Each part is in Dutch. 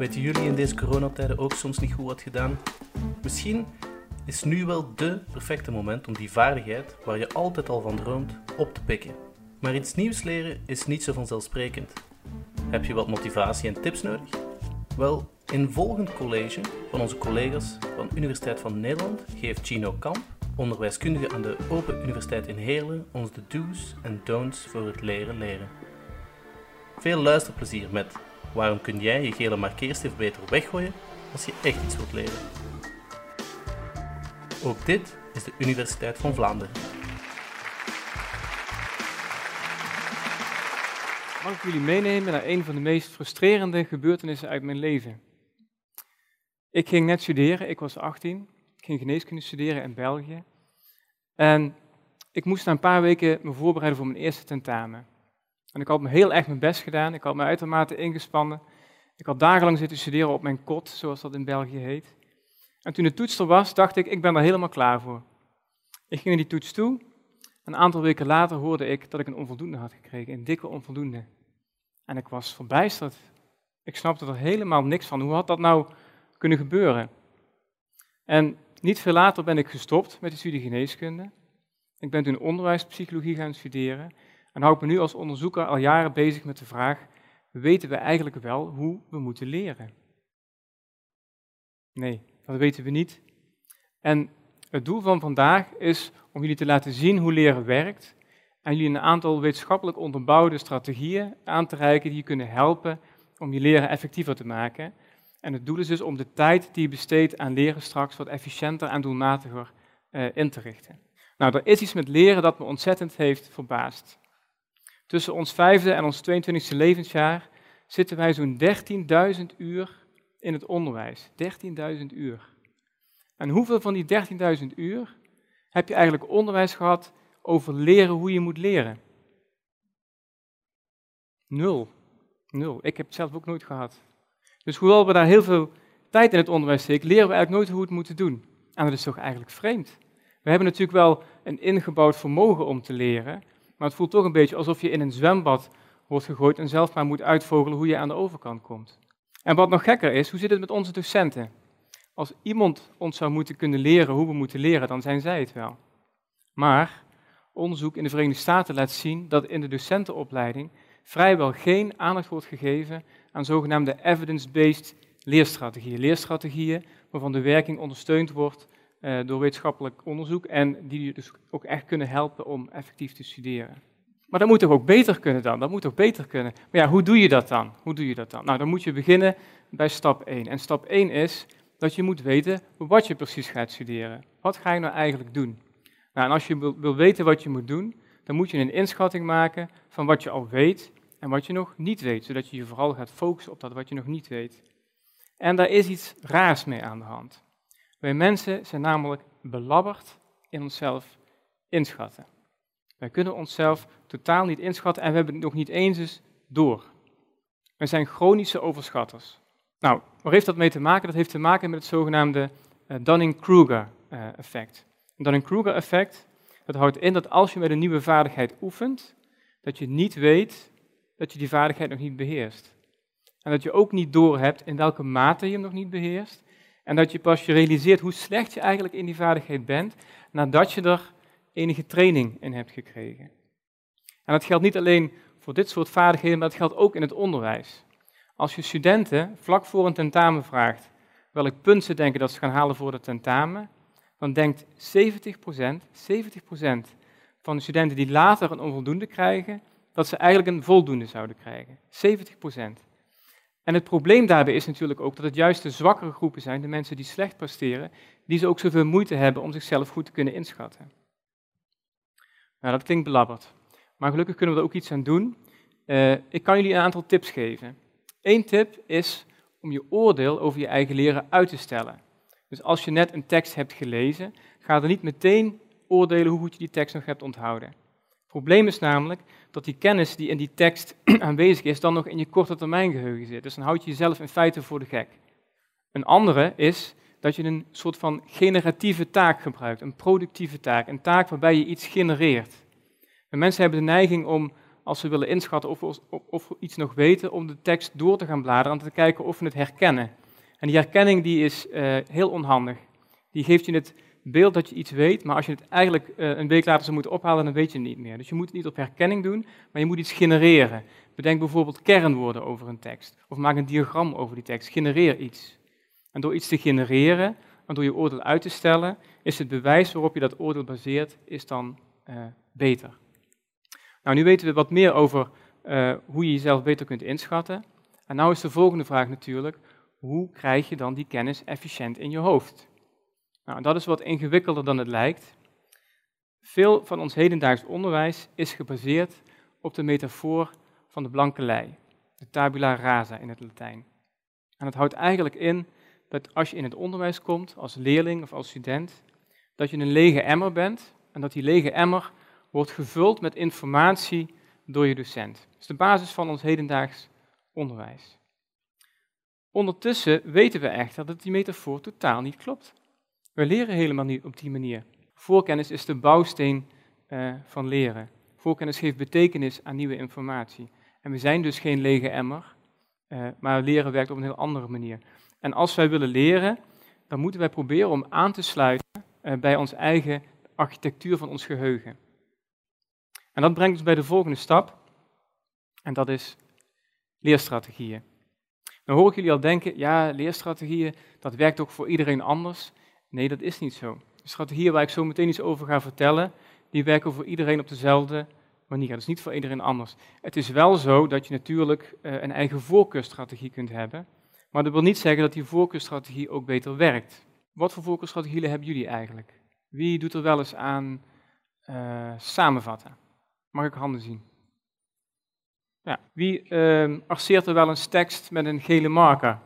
Weten jullie in deze coronatijden ook soms niet goed wat gedaan? Misschien is nu wel dé perfecte moment om die vaardigheid, waar je altijd al van droomt, op te pikken. Maar iets nieuws leren is niet zo vanzelfsprekend. Heb je wat motivatie en tips nodig? Wel, in volgend college van onze collega's van Universiteit van Nederland geeft Gino Kamp, onderwijskundige aan de Open Universiteit in Heerlen, ons de do's en don'ts voor het leren leren. Veel luisterplezier met waarom kun jij je gele markeerstift beter weggooien als je echt iets wilt leren. Ook dit is de Universiteit van Vlaanderen. Mag ik jullie meenemen naar een van de meest frustrerende gebeurtenissen uit mijn leven? Ik ging net studeren, ik was 18. Ik ging geneeskunde studeren in België. En ik moest na een paar weken me voorbereiden voor mijn eerste tentamen. En ik had me heel erg mijn best gedaan, ik had me uitermate ingespannen. Ik had dagenlang zitten studeren op mijn kot, zoals dat in België heet. En toen de toets er was, dacht ik, ik ben er helemaal klaar voor. Ik ging naar die toets toe. Een aantal weken later hoorde ik dat ik een onvoldoende had gekregen, een dikke onvoldoende. En ik was verbijsterd. Ik snapte er helemaal niks van. Hoe had dat nou kunnen gebeuren? En niet veel later ben ik gestopt met de studie geneeskunde. Ik ben toen onderwijspsychologie gaan studeren en hou ik me nu als onderzoeker al jaren bezig met de vraag, weten we eigenlijk wel hoe we moeten leren? Nee, dat weten we niet. En het doel van vandaag is om jullie te laten zien hoe leren werkt en jullie een aantal wetenschappelijk onderbouwde strategieën aan te reiken die je kunnen helpen om je leren effectiever te maken. En het doel is dus om de tijd die je besteedt aan leren straks wat efficiënter en doelmatiger uh, in te richten. Nou, er is iets met leren dat me ontzettend heeft verbaasd. Tussen ons vijfde en ons 22e levensjaar zitten wij zo'n 13.000 uur in het onderwijs. 13.000 uur. En hoeveel van die 13.000 uur heb je eigenlijk onderwijs gehad over leren hoe je moet leren? Nul. Nul. Ik heb het zelf ook nooit gehad. Dus hoewel we daar heel veel tijd in het onderwijs steken, leren we eigenlijk nooit hoe we het moeten doen. En dat is toch eigenlijk vreemd. We hebben natuurlijk wel een ingebouwd vermogen om te leren, maar het voelt toch een beetje alsof je in een zwembad wordt gegooid en zelf maar moet uitvogelen hoe je aan de overkant komt. En wat nog gekker is, hoe zit het met onze docenten? Als iemand ons zou moeten kunnen leren hoe we moeten leren, dan zijn zij het wel. Maar onderzoek in de Verenigde Staten laat zien dat in de docentenopleiding vrijwel geen aandacht wordt gegeven aan zogenaamde evidence-based leerstrategieën. Leerstrategieën waarvan de werking ondersteund wordt uh, door wetenschappelijk onderzoek en die je dus ook echt kunnen helpen om effectief te studeren. Maar dat moet toch ook beter kunnen dan? Dat moet toch beter kunnen? Maar ja, hoe doe je dat dan? Hoe doe je dat dan? Nou, dan moet je beginnen bij stap 1. En stap 1 is dat je moet weten wat je precies gaat studeren. Wat ga je nou eigenlijk doen? Nou, en als je wil, wil weten wat je moet doen, dan moet je een inschatting maken van wat je al weet en wat je nog niet weet, zodat je je vooral gaat focussen op dat wat je nog niet weet. En daar is iets raars mee aan de hand. Wij mensen zijn namelijk belabberd in onszelf inschatten. Wij kunnen onszelf totaal niet inschatten en we hebben het nog niet eens eens door. Wij zijn chronische overschatters. Nou, waar heeft dat mee te maken? Dat heeft te maken met het zogenaamde Dunning-Kruger-effect. Het Dunning-Kruger-effect dat houdt in dat als je met een nieuwe vaardigheid oefent, dat je niet weet dat je die vaardigheid nog niet beheerst. En dat je ook niet doorhebt in welke mate je hem nog niet beheerst. En dat je pas je realiseert hoe slecht je eigenlijk in die vaardigheid bent, nadat je er enige training in hebt gekregen. En dat geldt niet alleen voor dit soort vaardigheden, maar dat geldt ook in het onderwijs. Als je studenten vlak voor een tentamen vraagt welk punt ze denken dat ze gaan halen voor het tentamen, dan denkt 70%, 70% van de studenten die later een onvoldoende krijgen, dat ze eigenlijk een voldoende zouden krijgen. 70%. En het probleem daarbij is natuurlijk ook dat het juist de zwakkere groepen zijn, de mensen die slecht presteren, die ze ook zoveel moeite hebben om zichzelf goed te kunnen inschatten. Nou, dat klinkt belabberd. Maar gelukkig kunnen we er ook iets aan doen. Uh, ik kan jullie een aantal tips geven. Eén tip is om je oordeel over je eigen leren uit te stellen. Dus als je net een tekst hebt gelezen, ga er niet meteen oordelen hoe goed je die tekst nog hebt onthouden. Probleem is namelijk dat die kennis die in die tekst aanwezig is, dan nog in je korte termijn geheugen zit. Dus dan houd je jezelf in feite voor de gek. Een andere is dat je een soort van generatieve taak gebruikt, een productieve taak, een taak waarbij je iets genereert. En mensen hebben de neiging om als we willen inschatten of of iets nog weten, om de tekst door te gaan bladeren en te kijken of we het herkennen. En die herkenning die is uh, heel onhandig. Die geeft je het beeld dat je iets weet, maar als je het eigenlijk uh, een week later zou moeten ophalen, dan weet je het niet meer. Dus je moet het niet op herkenning doen, maar je moet iets genereren. Bedenk bijvoorbeeld kernwoorden over een tekst, of maak een diagram over die tekst. Genereer iets. En door iets te genereren, en door je oordeel uit te stellen, is het bewijs waarop je dat oordeel baseert, is dan uh, beter. Nou, nu weten we wat meer over uh, hoe je jezelf beter kunt inschatten. En nou is de volgende vraag natuurlijk, hoe krijg je dan die kennis efficiënt in je hoofd? Nou, dat is wat ingewikkelder dan het lijkt. Veel van ons hedendaags onderwijs is gebaseerd op de metafoor van de blanke lei, de tabula rasa in het Latijn. En het houdt eigenlijk in dat als je in het onderwijs komt, als leerling of als student, dat je een lege emmer bent en dat die lege emmer wordt gevuld met informatie door je docent. Dat is de basis van ons hedendaags onderwijs. Ondertussen weten we echter dat die metafoor totaal niet klopt. We leren helemaal niet op die manier. Voorkennis is de bouwsteen uh, van leren. Voorkennis geeft betekenis aan nieuwe informatie. En we zijn dus geen lege emmer, uh, maar leren werkt op een heel andere manier. En als wij willen leren, dan moeten wij proberen om aan te sluiten uh, bij onze eigen architectuur van ons geheugen. En dat brengt ons bij de volgende stap, en dat is leerstrategieën. Dan hoor ik jullie al denken, ja, leerstrategieën, dat werkt ook voor iedereen anders. Nee, dat is niet zo. De strategieën waar ik zo meteen iets over ga vertellen, die werken voor iedereen op dezelfde manier. Is niet voor iedereen anders. Het is wel zo dat je natuurlijk uh, een eigen voorkeurstrategie kunt hebben, maar dat wil niet zeggen dat die voorkeurstrategie ook beter werkt. Wat voor voorkeurstrategieën hebben jullie eigenlijk? Wie doet er wel eens aan uh, samenvatten? Mag ik handen zien? Ja. Wie uh, arceert er wel eens tekst met een gele marker?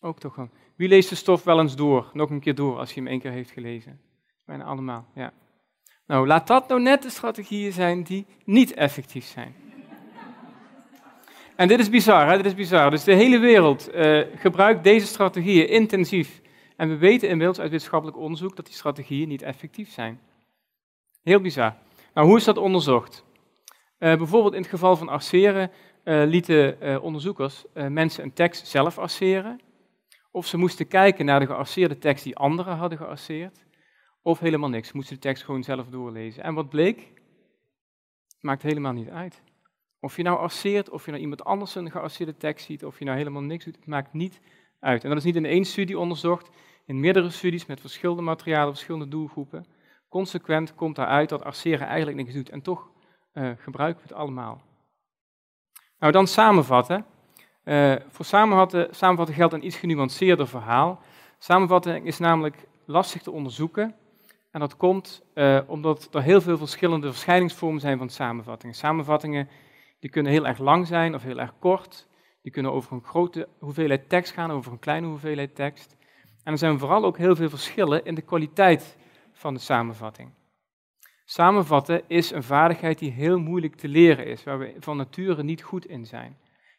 Ook toch wel. Wie leest de stof wel eens door? Nog een keer door als je hem één keer heeft gelezen. Bijna allemaal, ja. Nou, laat dat nou net de strategieën zijn die niet effectief zijn. En dit is bizar, hè? dit is bizar. Dus de hele wereld uh, gebruikt deze strategieën intensief. En we weten inmiddels uit wetenschappelijk onderzoek dat die strategieën niet effectief zijn. Heel bizar. Nou, hoe is dat onderzocht? Uh, bijvoorbeeld in het geval van arceren uh, lieten onderzoekers mensen een tekst zelf arceren. Of ze moesten kijken naar de gearceerde tekst die anderen hadden gearceerd. Of helemaal niks, moesten de tekst gewoon zelf doorlezen. En wat bleek? Maakt helemaal niet uit. Of je nou arceert, of je nou iemand anders een gearceerde tekst ziet, of je nou helemaal niks doet, het maakt niet uit. En dat is niet in één studie onderzocht, in meerdere studies met verschillende materialen, verschillende doelgroepen. Consequent komt daaruit dat arceren eigenlijk niks doet. En toch uh, gebruiken we het allemaal. Nou, dan samenvatten. Uh, voor samenvatten, geldt een iets genuanceerder verhaal. Samenvatting is namelijk lastig te onderzoeken. En dat komt uh, omdat er heel veel verschillende verschijningsvormen zijn van samenvattingen. Samenvattingen die kunnen heel erg lang zijn of heel erg kort. Die kunnen over een grote hoeveelheid tekst gaan, over een kleine hoeveelheid tekst. En er zijn vooral ook heel veel verschillen in de kwaliteit van de samenvatting. Samenvatten is een vaardigheid die heel moeilijk te leren is, waar we van nature niet goed in zijn.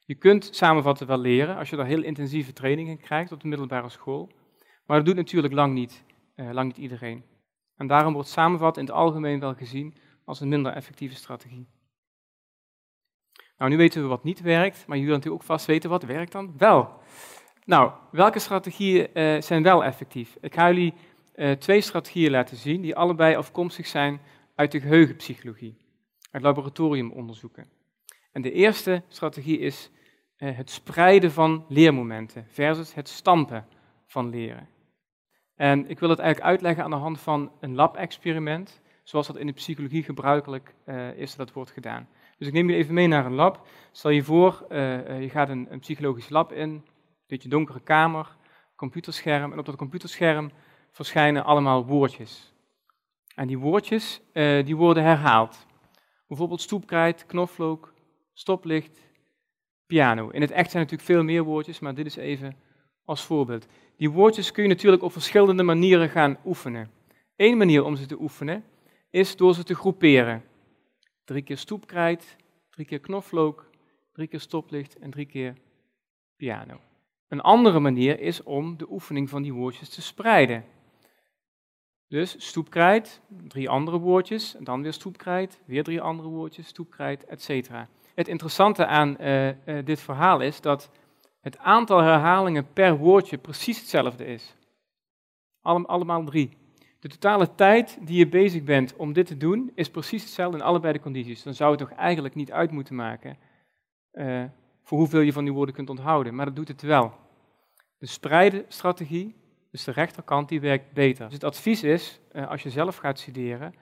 Je kunt samenvatten wel leren als je daar heel intensieve trainingen krijgt op de middelbare school, maar dat doet natuurlijk lang niet, uh, lang niet iedereen. En daarom wordt samenvatten in het algemeen wel gezien als een minder effectieve strategie. Nou, nu weten we wat niet werkt, maar jullie willen natuurlijk ook vast weten wat werkt dan wel. Nou, welke strategieën uh, zijn wel effectief? Ik ga jullie uh, twee strategieën laten zien die allebei afkomstig zijn uit de geheugenpsychologie, uit laboratoriumonderzoeken. En de eerste strategie is het spreiden van leermomenten versus het stampen van leren. En ik wil het eigenlijk uitleggen aan de hand van een lab-experiment, zoals dat in de psychologie gebruikelijk uh, is dat wordt gedaan. Dus ik neem jullie even mee naar een lab. Stel je voor, uh, je gaat een, psychologisch lab in, een beetje donkere kamer, computerscherm, en op dat computerscherm verschijnen allemaal woordjes. En die woordjes die worden herhaald. Bijvoorbeeld stoepkrijt, knoflook, stoplicht, piano. In het echt zijn natuurlijk veel meer woordjes, maar dit is even als voorbeeld. Die woordjes kun je natuurlijk op verschillende manieren gaan oefenen. Eén manier om ze te oefenen is door ze te groeperen. Drie keer stoepkrijt, drie keer knoflook, drie keer stoplicht en drie keer piano. Een andere manier is om de oefening van die woordjes te spreiden. Dus stoepkrijt, drie andere woordjes, dan weer stoepkrijt, weer drie andere woordjes, stoepkrijt, etc. Het interessante aan uh, uh, dit verhaal is dat het aantal herhalingen per woordje precies hetzelfde is. Allem, allemaal drie. De totale tijd die je bezig bent om dit te doen, is precies hetzelfde in allebei de condities. Dan zou het toch eigenlijk niet uit moeten maken uh, voor hoeveel je van die woorden kunt onthouden, maar dat doet het wel. De spreidenstrategie, dus de rechterkant, die werkt beter. Dus het advies is, als je zelf gaat studeren,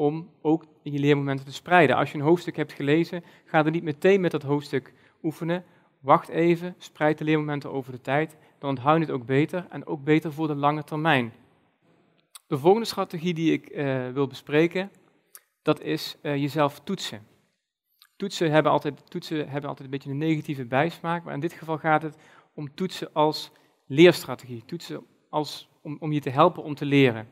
om ook je leermomenten te spreiden. Als je een hoofdstuk hebt gelezen, ga er niet meteen met dat hoofdstuk oefenen. Wacht even, spreid de leermomenten over de tijd, dan onthoud je het ook beter en ook beter voor de lange termijn. De volgende strategie die ik uh, wil bespreken, dat is uh, jezelf toetsen. Toetsen hebben, altijd, toetsen hebben altijd een beetje een negatieve bijsmaak, maar in dit geval gaat het om toetsen als leerstrategie. Toetsen als, om, om je te helpen om te leren.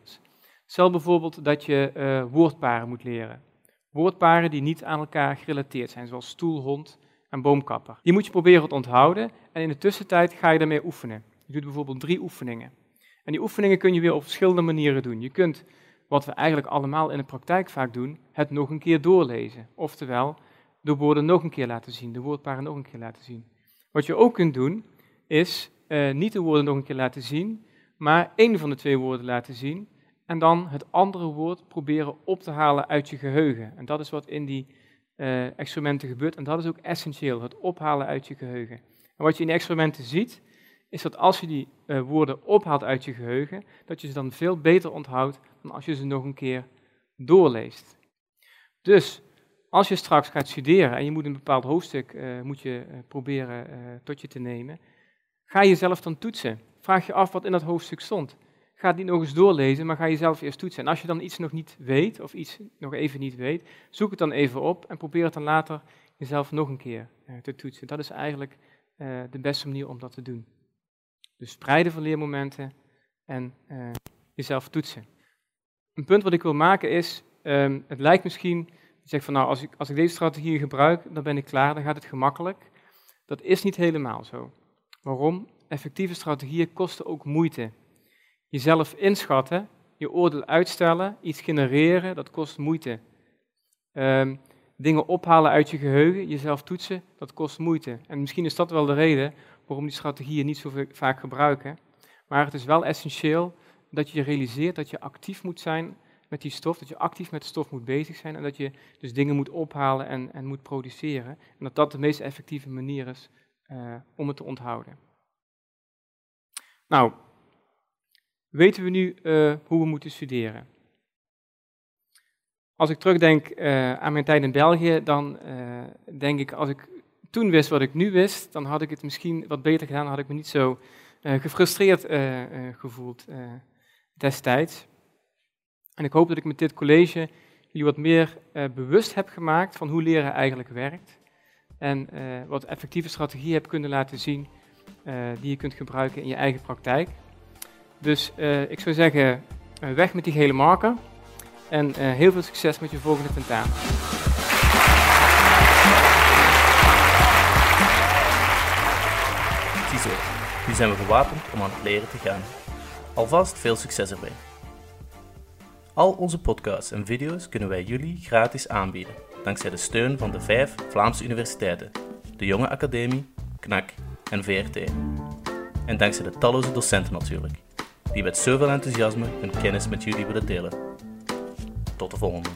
Stel bijvoorbeeld dat je uh, woordparen moet leren. Woordparen die niet aan elkaar gerelateerd zijn, zoals stoel, hond en boomkapper. Die moet je proberen te onthouden en in de tussentijd ga je daarmee oefenen. Je doet bijvoorbeeld drie oefeningen. En die oefeningen kun je weer op verschillende manieren doen. Je kunt, wat we eigenlijk allemaal in de praktijk vaak doen, het nog een keer doorlezen. Oftewel, de woorden nog een keer laten zien, de woordparen nog een keer laten zien. Wat je ook kunt doen, is uh, niet de woorden nog een keer laten zien, maar één van de twee woorden laten zien en dan het andere woord proberen op te halen uit je geheugen. En dat is wat in die uh, experimenten gebeurt en dat is ook essentieel, het ophalen uit je geheugen. En wat je in de experimenten ziet, is dat als je die uh, woorden ophaalt uit je geheugen, dat je ze dan veel beter onthoudt dan als je ze nog een keer doorleest. Dus als je straks gaat studeren en je moet een bepaald hoofdstuk uh, moet je, proberen tot je te nemen, ga jezelf dan toetsen. Vraag je af wat in dat hoofdstuk stond. Ga niet nog eens doorlezen, maar ga jezelf eerst toetsen. En als je dan iets nog niet weet, of iets nog even niet weet, zoek het dan even op en probeer het dan later jezelf nog een keer te toetsen. Dat is eigenlijk de beste manier om dat te doen. Dus spreiden van leermomenten en uh, jezelf toetsen. Een punt wat ik wil maken is, um, het lijkt misschien, je zegt van nou, als ik, als ik deze strategie gebruik, dan ben ik klaar, dan gaat het gemakkelijk. Dat is niet helemaal zo. Waarom? Effectieve strategieën kosten ook moeite. Jezelf inschatten, je oordeel uitstellen, iets genereren, dat kost moeite. Um, dingen ophalen uit je geheugen, jezelf toetsen, dat kost moeite. En misschien is dat wel de reden waarom die strategieën niet zo vaak gebruiken. Maar het is wel essentieel dat je realiseert dat je actief moet zijn met die stof, dat je actief met de stof moet bezig zijn en dat je dus dingen moet ophalen en, en moet produceren. En dat dat de meest effectieve manier is uh, om het te onthouden. Nou, weten we nu uh, hoe we moeten studeren? Als ik terugdenk uh, aan mijn tijd in België, dan denk ik, als ik toen wist wat ik nu wist, dan had ik het misschien wat beter gedaan, had ik me niet zo gefrustreerd gevoeld destijds. En ik hoop dat ik met dit college jullie wat meer bewust heb gemaakt van hoe leren eigenlijk werkt. En wat effectieve strategieën heb kunnen laten zien die je kunt gebruiken in je eigen praktijk. Dus ik zou zeggen, weg met die gele marker en heel veel succes met je volgende tentamen. Ziezo, nu zijn we gewapend om aan het leren te gaan. Alvast veel succes erbij. Al onze podcasts en video's kunnen wij jullie gratis aanbieden, dankzij de steun van de vijf Vlaamse universiteiten, de Jonge Academie, KNAK en VRT. En dankzij de talloze docenten natuurlijk, die met zoveel enthousiasme hun kennis met jullie willen delen. Tot de volgende.